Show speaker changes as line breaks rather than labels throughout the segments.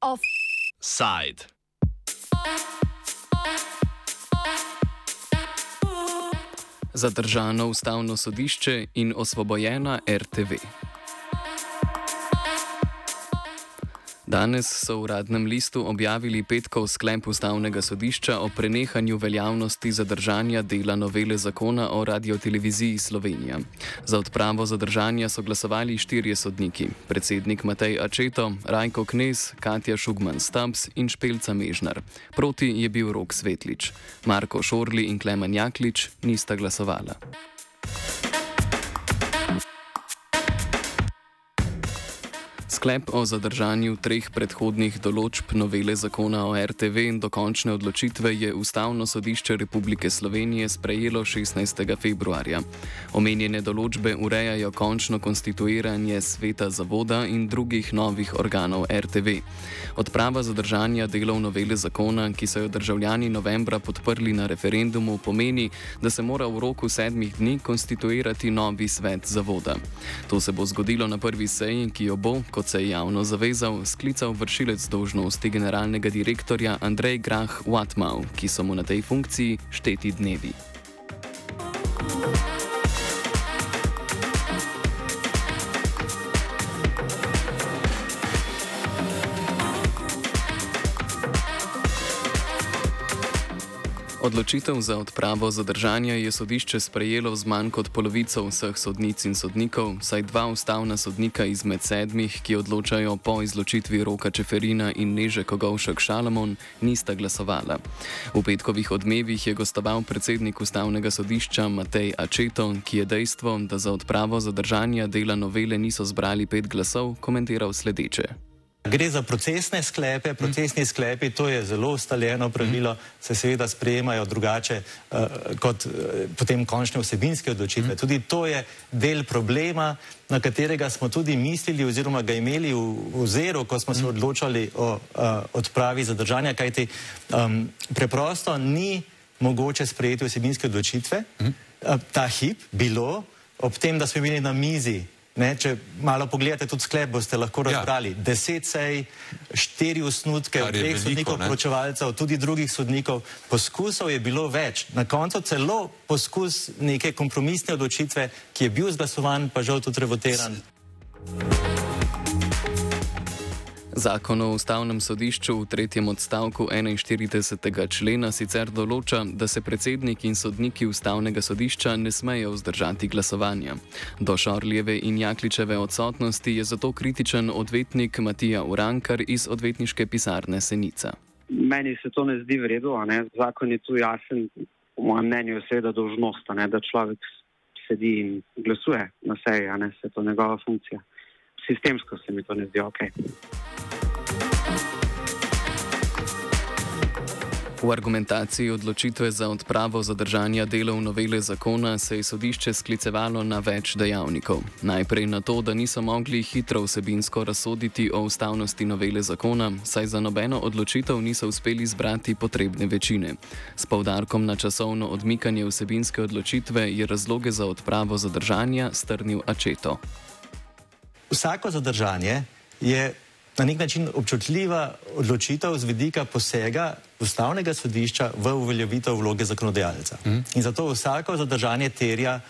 Offside. Zadržano ustavno sodišče in osvobojena RTV. Danes so v uradnem listu objavili petkov sklep ustavnega sodišča o prenehanju veljavnosti zadržanja dela novele zakona o radioteleviziji Slovenija. Za odpravo zadržanja so glasovali štirje sodniki: predsednik Matej Ačeto, Rajko Knez, Katja Šugman Stabs in Špelca Mežnar. Proti je bil Rok Svetlič. Marko Šorli in Klemen Jaklič nista glasovala. Sklep o zadržanju treh predhodnih določb novele zakona o RTV in dokončne odločitve je Ustavno sodišče Republike Slovenije sprejelo 16. februarja. Omenjene določbe urejajo končno konstituiranje sveta zavoda in drugih novih organov RTV. Odprava zadržanja delov novele zakona, ki so jo državljani novembra podprli na referendumu, pomeni, da se mora v roku sedmih dni konstituirati novi svet zavoda. To se bo zgodilo na prvi seji, ki jo bo, kot se je javno zavezal, sklical vršilec dolžnosti generalnega direktorja Andrej Grah Watmau, ki so mu na tej funkciji šteti dnevi. Odločitev za odpravo zadržanja je sodišče sprejelo z manj kot polovico vseh sodnic in sodnikov, saj dva ustavna sodnika izmed sedmih, ki odločajo po izločitvi Roka Čeferina in Neže Kogovšek Šalamon, nista glasovala. V petkovih odmevih je gostoval predsednik ustavnega sodišča Matej Ačeto, ki je dejstvo, da za odpravo zadržanja dela novele niso zbrali pet glasov, komentiral sledeče.
Gre za procesne sklepe, procesni sklepi, to je zelo ustaljeno pravilo, se seveda sprejemajo drugače uh, kot uh, potem končne vsebinske odločitve. Tudi to je del problema, na katerega smo tudi mislili oziroma ga imeli v, zeru, ko smo se odločali o uh, odpravi zadržanja, kajti um, preprosto ni mogoče sprejeti vsebinske odločitve. Uh, ta hip bilo, ob tem, da smo imeli na mizi Ne, če malo pogledate tudi sklep, boste lahko ja. razbrali ja. deset sej, štiri osnutke, dveh sodnikov, poročevalcev, tudi drugih sodnikov. Poskusov je bilo več. Na koncu celo poskus neke kompromisne odločitve, ki je bil zglasovan, pa žal tudi. Thank you.
Zakon o ustavnem sodišču v tretjem odstavku 41. člena sicer določa, da se predsednik in sodniki ustavnega sodišča ne smejo vzdržati glasovanja. Do Šorljeve in Jakličeve odsotnosti je zato kritičen odvetnik Matija Urankar iz odvetniške pisarne Senica.
Meni se to ne zdi v redu, zakon je tu jasen, po mojem mnenju je seveda dožnost, da človek sedi in glasuje na seji, a ne se to njegova funkcija. Sistemsko se mi to ne zdi ok.
V argumentaciji odločitve za odpravo zadržanja delov novele zakona se je sodišče sklicevalo na več dejavnikov. Najprej na to, da niso mogli hitro vsebinsko razsoditi o ustavnosti novele zakona, saj za nobeno odločitev niso uspeli zbrati potrebne večine. S povdarkom na časovno odmikanje vsebinske odločitve je razloge za odpravo zadržanja strnil Ačeto.
Vsako zadržanje je na nek način občutljiva odločitev z vidika posega ustavnega sodišča v uveljavitev vloge zakonodajalca. Mm. In zato vsako zadržanje terja,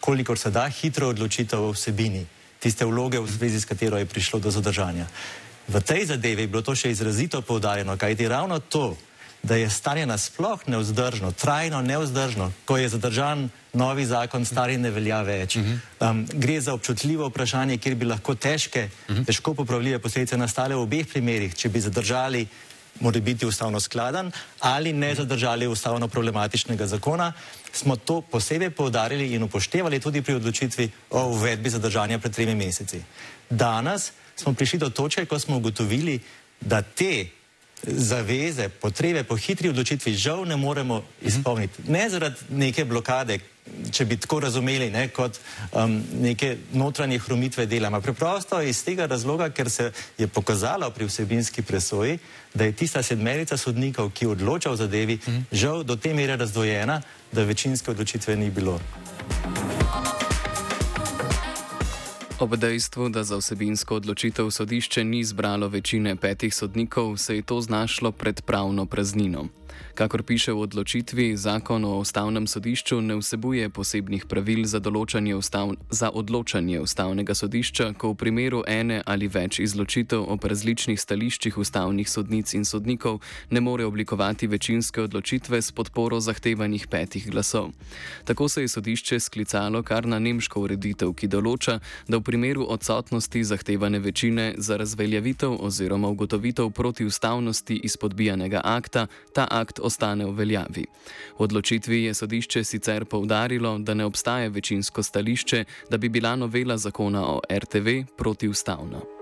kolikor se da, hitro odločitev o vsebini tiste vloge, v zvezi s katero je prišlo do zadržanja. V tej zadevi je bilo to še izrazito poudarjeno, kajti ravno to, da je stanje nasploh neuzdržno, trajno neuzdržno, ko je zadržan novi zakon, stari ne velja več. Um, gre za občutljivo vprašanje, kjer bi lahko težke, težko popravljive posledice nastale v obeh primerih, če bi zadržali mora biti ustavno skladen ali ne zadržali ustavno problematičnega zakona, smo to posebej poudarili in upoštevali tudi pri odločitvi o uvedbi zadržanja pred tremi meseci. Danes smo prišli do točke, ko smo ugotovili, da te zaveze, potrebe po hitri odločitvi žal ne moremo izpolniti. Ne zaradi neke blokade, če bi tako razumeli, ne, kot um, neke notranje hromitve dela, ampak preprosto iz tega razloga, ker se je pokazalo pri vsebinski presoji, da je tista sedmerica sodnikov, ki odloča o zadevi, žal do te mere razdvojena, da večinske odločitve ni bilo.
Ob dejstvu, da za vsebinsko odločitev sodišče ni zbralo večine petih sodnikov, se je to znašlo pred pravno praznino. Kakor piše v odločitvi, zakon o ustavnem sodišču ne vsebuje posebnih pravil za, ustav, za odločanje ustavnega sodišča, ko v primeru ene ali več izločitev ob različnih stališčih ustavnih sodnic in sodnikov ne more oblikovati večinske odločitve s podporo zahtevanih petih glasov. Tako se je sodišče sklicalo kar na nemško ureditev, ki določa, da v primeru odsotnosti zahtevane večine za razveljavitev oziroma ugotovitev protiustavnosti izpodbijanega akta ta akt ostane v veljavi. V odločitvi je sodišče sicer povdarilo, da ne obstaja večinsko stališče, da bi bila novela zakona o RTV protiustavna.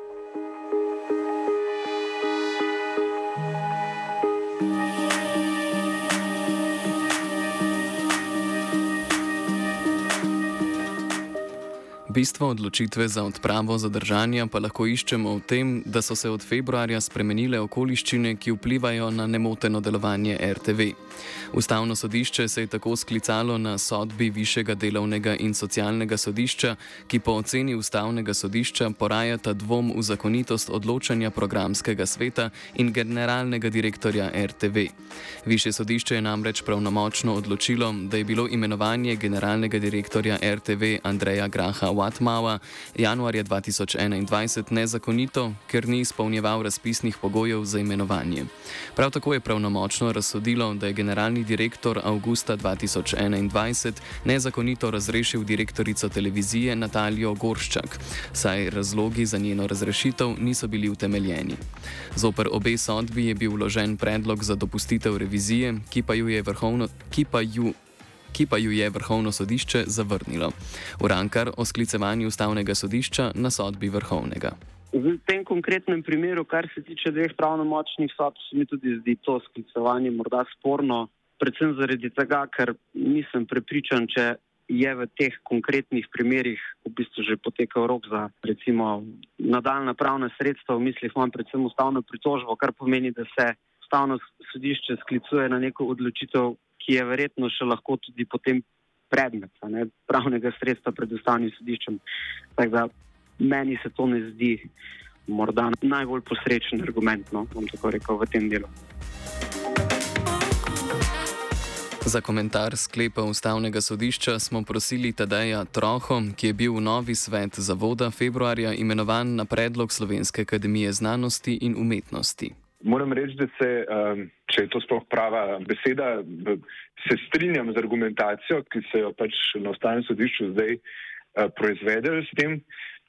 Bistvo odločitve za odpravo zadržanja pa lahko iščemo v tem, da so se od februarja spremenile okoliščine, ki vplivajo na nemoteno delovanje RTV. Ustavno sodišče se je tako sklicalo na sodbi Višjega delovnega in socialnega sodišča, ki po oceni Ustavnega sodišča porajata dvom v zakonitost odločanja programskega sveta in generalnega direktorja RTV. Višje sodišče je namreč pravnomočno odločilo, da je bilo imenovanje generalnega direktorja RTV Andreja Graha Watmawa januarja 2021 nezakonito, ker ni izpolnjeval razpisnih pogojev za imenovanje. Prav tako je pravnomočno razsodilo, da je generalni direktor avgusta 2021 nezakonito razrešil direktorico televizije Natalijo Gorščak, saj razlogi za njeno razrešitev niso bili utemeljeni. Zoper obe sodbi je bil vložen predlog za dopustitev revizije, ki pa ju je vrhovno. Ki pa ju ki pa ju je vrhovno sodišče zavrnilo. Urankar o sklicevanju ustavnega sodišča na sodbi vrhovnega.
V tem konkretnem primeru, kar se tiče dveh pravnomočnih sodb, se mi tudi zdi to sklicevanje morda sporno, predvsem zaradi tega, ker nisem prepričan, če je v teh konkretnih primerih v bistvu že potekal rok za recimo nadaljna pravna sredstva, v mislih imam predvsem ustavno pritožbo, kar pomeni, da se ustavno sodišče sklicuje na neko odločitev, ki je verjetno še lahko tudi potem predmet ne, pravnega sredstva pred ustavnim sodiščem. Tako da meni se to ne zdi morda najbolj posrečen argument, no, bom tako rekel, v tem delu.
Za komentar sklepa ustavnega sodišča smo prosili Tadeja Troho, ki je bil v novi svet zavoda februarja imenovan na predlog Slovenske akademije znanosti in umetnosti.
Moram reči, da se, um, če je to sploh prava beseda, se strinjam z argumentacijo, ki se jo pač na ustavnem sodišču zdaj uh, proizvedel s tem,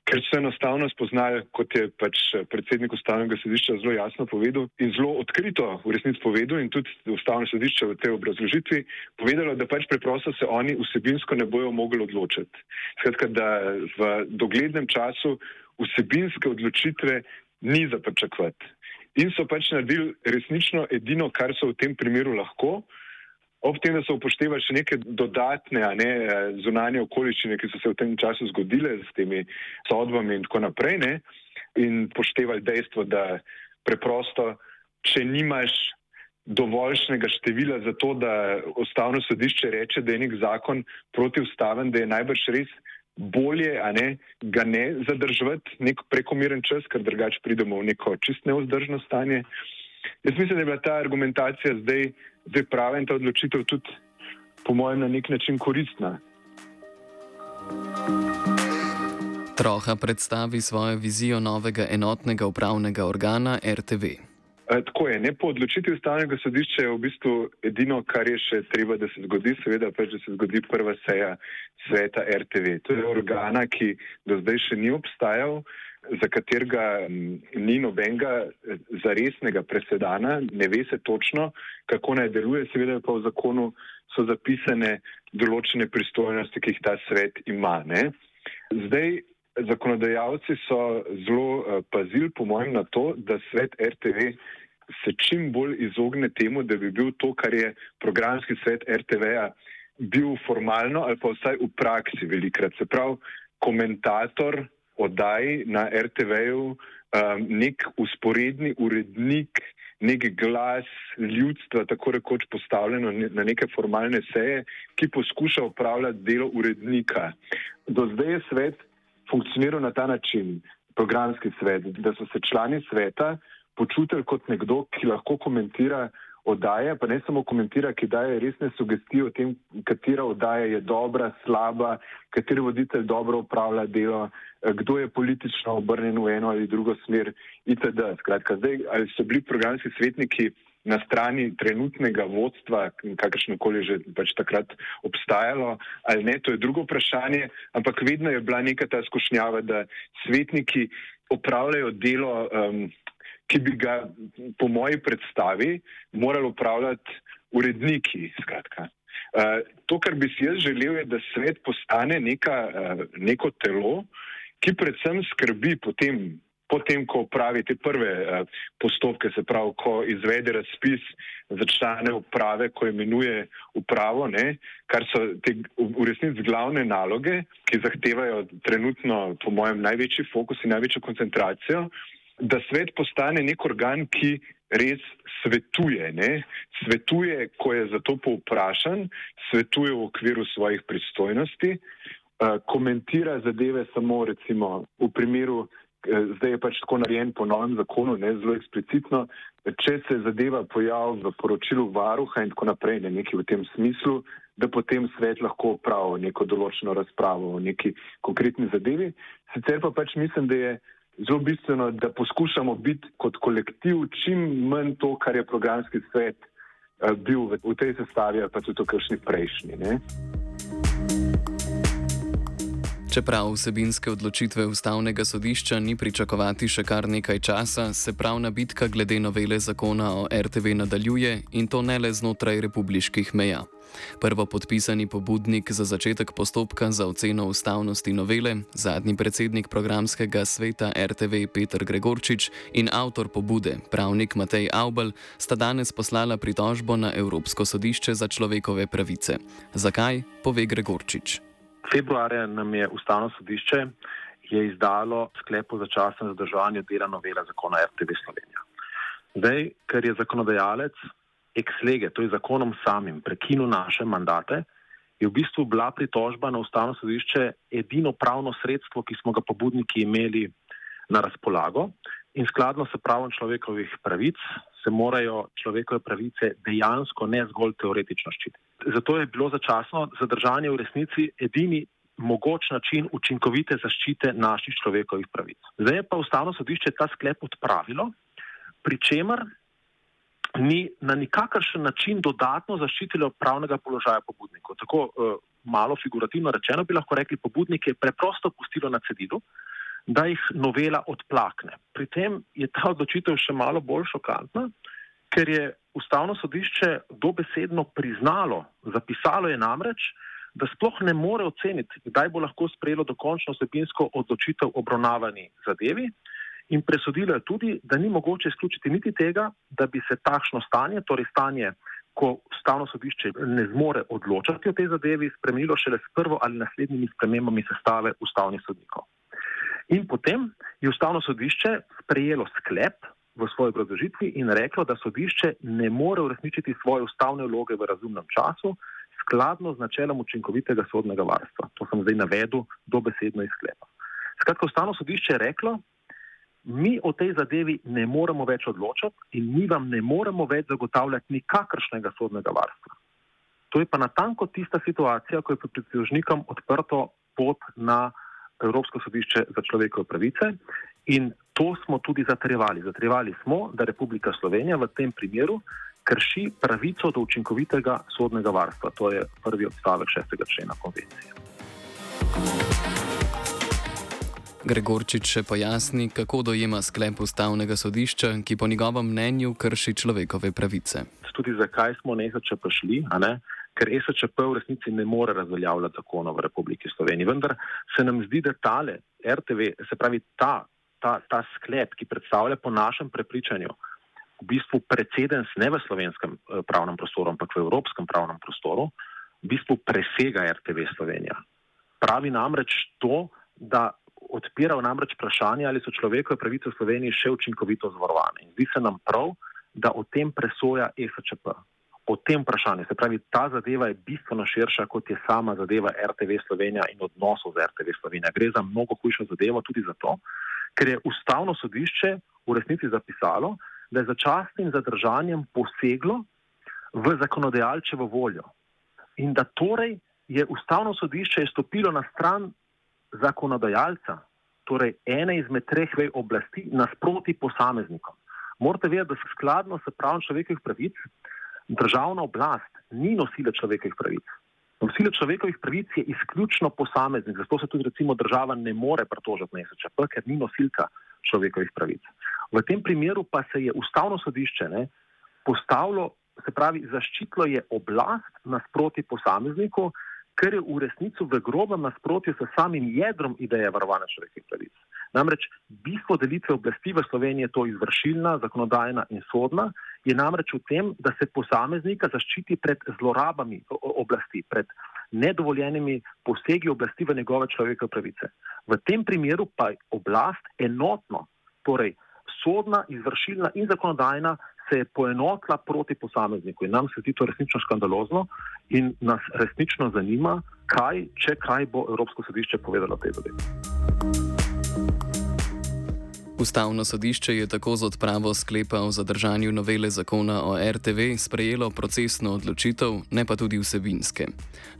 ker so enostavno spoznali, kot je pač predsednik ustavnega sodišča zelo jasno povedal in zelo odkrito v resnici povedal in tudi ustavno sodišče v tej obrazložitvi povedalo, da pač preprosto se oni vsebinsko ne bojo mogli odločiti. Skratka, da v doglednem času vsebinske odločitve ni za pričakovati in so pač naredili resnično edino, kar so v tem primeru lahko, ob tem, da so upoštevali še neke dodatne, ne, zunanje okoliščine, ki so se v tem času zgodile z temi sodbami in tako naprej, ne, in poštevali dejstvo, da preprosto, če nimaš dovoljšnega števila za to, da ustavno sodišče reče, da je nek zakon protiustaven, da je najbrž res bolje, a ne, ga ne zadržati nek prekomeren čas, ker drugače pridemo v neko čist neuzdržno stanje. Jaz mislim, da je bila ta argumentacija zdaj, zdaj prava in ta odločitev tudi, po mojem, na nek način koristna.
Troha predstavi svojo vizijo novega enotnega upravnega organa RTV.
Eh, tako je. Ne, po odločitvi ustavnega sodišča je v bistvu edino, kar je še treba, da se zgodi, seveda pač, da se zgodi prva seja sveta RTV. To je organa, ki do zdaj še ni obstajal, za katerega ni nobenega eh, zaresnega presedana, ne ve se točno, kako naj deluje, seveda pa v zakonu so zapisane določene pristojnosti, ki jih ta svet ima. Ne. Zdaj, zakonodajalci so zelo uh, pazili, po mojem, na to, da svet RTV se čim bolj izogne temu, da bi bil to, kar je programski svet RTV-ja, bil formalno ali pa vsaj v praksi velikrat. Se pravi, komentator oddaj na RTV-ju, um, nek usporedni urednik, nek glas ljudstva, tako rekoč postavljeno na neke formalne seje, ki poskuša upravljati delo urednika. Do zdaj je svet funkcioniral na ta način, programski svet, da so se člani sveta počutili kot nekdo, ki lahko komentira oddaje, pa ne samo komentira, ki daje resne sugestije o tem, katera oddaja je dobra, slaba, kateri voditelj dobro upravlja delo, kdo je politično obrnjen v eno ali drugo smer itd. Skratka, zdaj, ali so bili programski svetniki na strani trenutnega vodstva, kakršno koli že pač takrat obstajalo, ali ne, to je drugo vprašanje, ampak vedno je bila neka ta skušnjava, da svetniki opravljajo delo um, ki bi ga po moji predstavi morali upravljati uredniki. Skratka. Uh, to, kar bi si jaz želel, je, da svet postane neka, uh, neko telo, ki predvsem skrbi potem, potem ko pravi te prve uh, postopke, se pravi, ko izvede razpis za člane uprave, ko imenuje upravo, ne, kar so te v resnici glavne naloge, ki zahtevajo trenutno, po mojem, največji fokus in največjo koncentracijo da svet postane nek organ, ki res svetuje. Ne? Svetuje, ko je za to povprašan, svetuje v okviru svojih pristojnosti, uh, komentira zadeve samo recimo v primeru, uh, zdaj je pač tako narejen po novem zakonu, ne zelo eksplicitno, če se zadeva pojavi v poročilu varuha in tako naprej, ne nekaj v tem smislu, da potem svet lahko pravi neko določeno razpravo o neki konkretni zadevi. Sicer pa pač mislim, da je zelo bistveno, da poskušamo biti kot kolektiv čim manj to, kar je programski svet uh, bil v, tej sestavi, pa tudi v kakšni prejšnji. Ne?
Čeprav vsebinske odločitve ustavnega sodišča ni pričakovati še kar nekaj časa, se pravna bitka glede novele zakona o RTV nadaljuje in to ne le znotraj republiških meja. Prvo podpisani pobudnik za začetek postopka za oceno ustavnosti novele, zadnji predsednik programskega sveta RTV Petr Gregorčič in avtor pobude, pravnik Matej Aubel, sta danes poslala pritožbo na Evropsko sodišče za človekove pravice. Zakaj, pove Gregorčič.
Februarja nam je ustavno sodišče je izdalo sklep o začasnem zadržanju dela novela zakona RTV Slovenija. Zdaj, ker je zakonodajalec ex lege, to je zakonom samim, prekinil naše mandate, je v bistvu bila pritožba na ustavno sodišče edino pravno sredstvo, ki smo ga pobudniki imeli na razpolago in skladno s pravom človekovih pravic se morajo človekove pravice dejansko, ne zgolj teoretično ščititi. Zato je bilo začasno zadržanje v resnici edini mogoč način učinkovite zaščite naših človekovih pravic. Zdaj je pa ustavno sodišče ta sklep odpravilo, pri čemer ni na nikakršen način dodatno zaščitilo pravnega položaja pobudnikov. Tako uh, malo figurativno rečeno bi lahko rekli, pobudnike je preprosto pustilo na cedilu, da jih novela odplakne. Pri tem je ta odločitev še malo bolj šokantna, ker je ustavno sodišče dobesedno priznalo, zapisalo je namreč, da sploh ne more oceniti, kdaj bo lahko sprejelo dokončno osebinsko odločitev obravnavani zadevi, in presodilo je tudi, da ni mogoče izključiti niti tega, da bi se takšno stanje, torej stanje, ko ustavno sodišče ne zmore odločati o tej zadevi, spremenilo šele s prvo ali naslednjimi spremembami sestave ustavnih sodnikov. In potem je ustavno sodišče sprejelo sklep v svoji obrazložitvi in reklo, da sodišče ne more uresničiti svoje ustavne vloge v razumnem času, skladno z načelom učinkovitega sodnega varstva. To sem zdaj navedel dobesedno iz sklepa. Skratka, ustavno sodišče je reklo, mi o tej zadevi ne moremo več odločati in mi vam ne moremo več zagotavljati nikakršnega sodnega varstva. To je pa natanko tista situacija, ko je pred pritožnikom odprto pot na Evropsko sodišče za človekove pravice in to smo tudi zatrjevali. Zatrjevali smo, da Republika Slovenija v tem primeru krši pravico do učinkovitega sodnega varstva. To je prvi odstavek šestega člena konvencije.
Gregorčič še pojasni, kako dojema sklep ustavnega sodišča, ki po njegovem mnenju krši človekove pravice.
Tudi zakaj smo na ESČP šli, ker ESČP v resnici ne more razveljavljati zakonov v Republiki Sloveniji. Vendar se nam zdi, da tale RTV, se pravi ta, ta, ta sklep, ki predstavlja po našem prepričanju v bistvu precedens ne v slovenskem eh, pravnem prostoru, ampak v evropskem pravnem prostoru, v bistvu presega RTV Slovenija. Pravi namreč to, da odpira namreč vprašanje, ali so človekove pravice v Sloveniji še učinkovito zavarovane. In zdi se nam prav, da o tem presoja ESČP. O tem vprašanju, se pravi, ta zadeva je bistveno širša, kot je sama zadeva RTV Slovenija in odnosov z RTV Slovenija. Gre za mnogo hujšo zadevo tudi zato, ker je ustavno sodišče v resnici zapisalo, da je začasnim zadržanjem poseglo v zakonodajalčevo voljo in da torej je ustavno sodišče stopilo na stran zakonodajalca, torej ene izmed treh vej oblasti, nasproti posameznikom. Morate vedeti, da skladno s pravim človekovih pravic državna oblast ni nosila človekovih pravic. Nosila človekovih pravic je izključno posameznik, zato se tudi recimo država ne more pritožiti na SČP, ker ni nosilka človekovih pravic. V tem primeru pa se je ustavno sodišče ne, postavilo, se pravi, zaščitilo je oblast nasproti posamezniku, ker je v resnici v grobem nasprotju s samim jedrom ideje varovanja človekovih pravic. Namreč bistvo delitve oblasti v Sloveniji je to izvršilna, zakonodajna in sodna, je namreč v tem, da se posameznika zaščiti pred zlorabami oblasti, pred nedovoljenimi posegi oblasti v njegove človekove pravice. V tem primeru pa je oblast enotno, torej sodna, izvršilna in zakonodajna, se je poenotila proti posamezniku. In nam se zdi to resnično škandalozno in nas resnično zanima, kaj, če kaj bo Evropsko sodišče povedalo o tej zadevi.
Ustavno sodišče je tako z odpravo sklepa o zadržanju novele zakona o RTV sprejelo procesno odločitev, ne pa tudi vsebinske.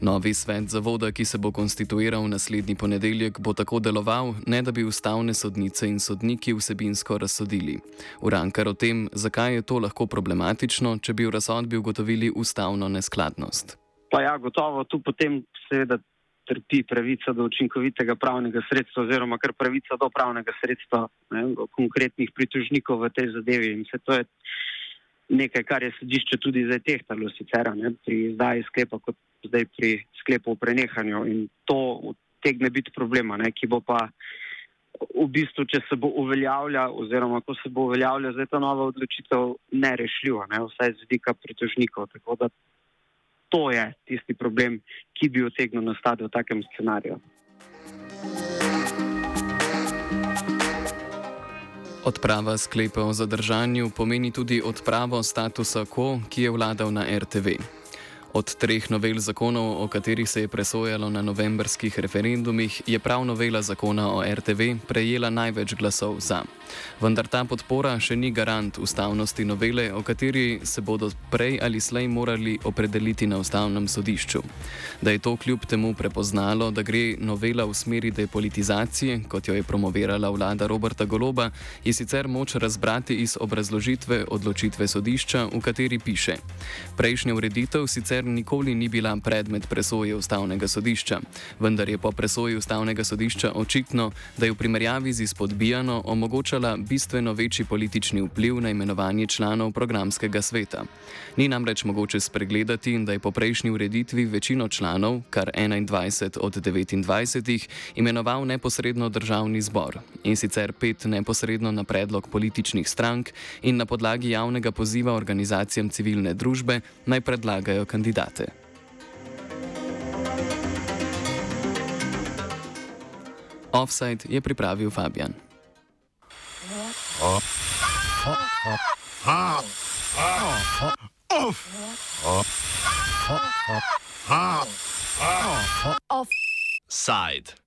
Novi svet zavoda, ki se bo konstituiral naslednji ponedeljek, bo tako deloval, ne da bi ustavne sodnice in sodniki vsebinsko razsodili. Urankar o tem, zakaj je to lahko problematično, če bi v razsodbi ugotovili ustavno neskladnost.
Pa ja, gotovo tu potem seveda trpi pravica do učinkovitega pravnega sredstva, oziroma kar pravica do pravnega sredstva ne, konkretnih pritožnikov v tej zadevi. In se to je nekaj, kar je sodišče tudi zdaj tehtalo, sicer ne, pri izdaji sklepa, kot zdaj pri sklepu o prenehanju. In to tegne biti problema, ne, ki bo pa. V bistvu, če se bo uveljavlja, oziroma ko se bo uveljavlja zdaj ta nova odločitev, nerešljiva, ne, vsaj z vidika pritožnikov. Tako da to je tisti problem, ki bi utegnil nastati v takem scenariju.
Odprava sklepa o zadržanju pomeni tudi odpravo statusa quo, ki je vladal na RTV. Od treh novel zakonov, o katerih se je presojalo na novembrskih referendumih, je prav novela zakona o RTV prejela največ glasov za. Vendar ta podpora še ni garant ustavnosti novele, o kateri se bodo prej ali slej morali opredeliti na ustavnem sodišču. Da je to kljub temu prepoznalo, da gre novela v smeri depolitizacije, kot jo je promovirala vlada Roberta Goloba, je sicer moč razbrati iz obrazložitve odločitve sodišča, v kateri piše: Prejšnja ureditev sicer sicer nikoli ni bila predmet presoje ustavnega sodišča, vendar je po presoji ustavnega sodišča očitno, da je v primerjavi z izpodbijano omogočala bistveno večji politični vpliv na imenovanje članov programskega sveta. Ni namreč mogoče spregledati, da je po prejšnji ureditvi večino članov, kar 21 od 29, imenoval neposredno državni zbor in sicer pet neposredno na predlog političnih strank in na podlagi javnega poziva organizacijam civilne družbe naj predlagajo kandidate kandidate. Offside je pripravil Fabian. Offside.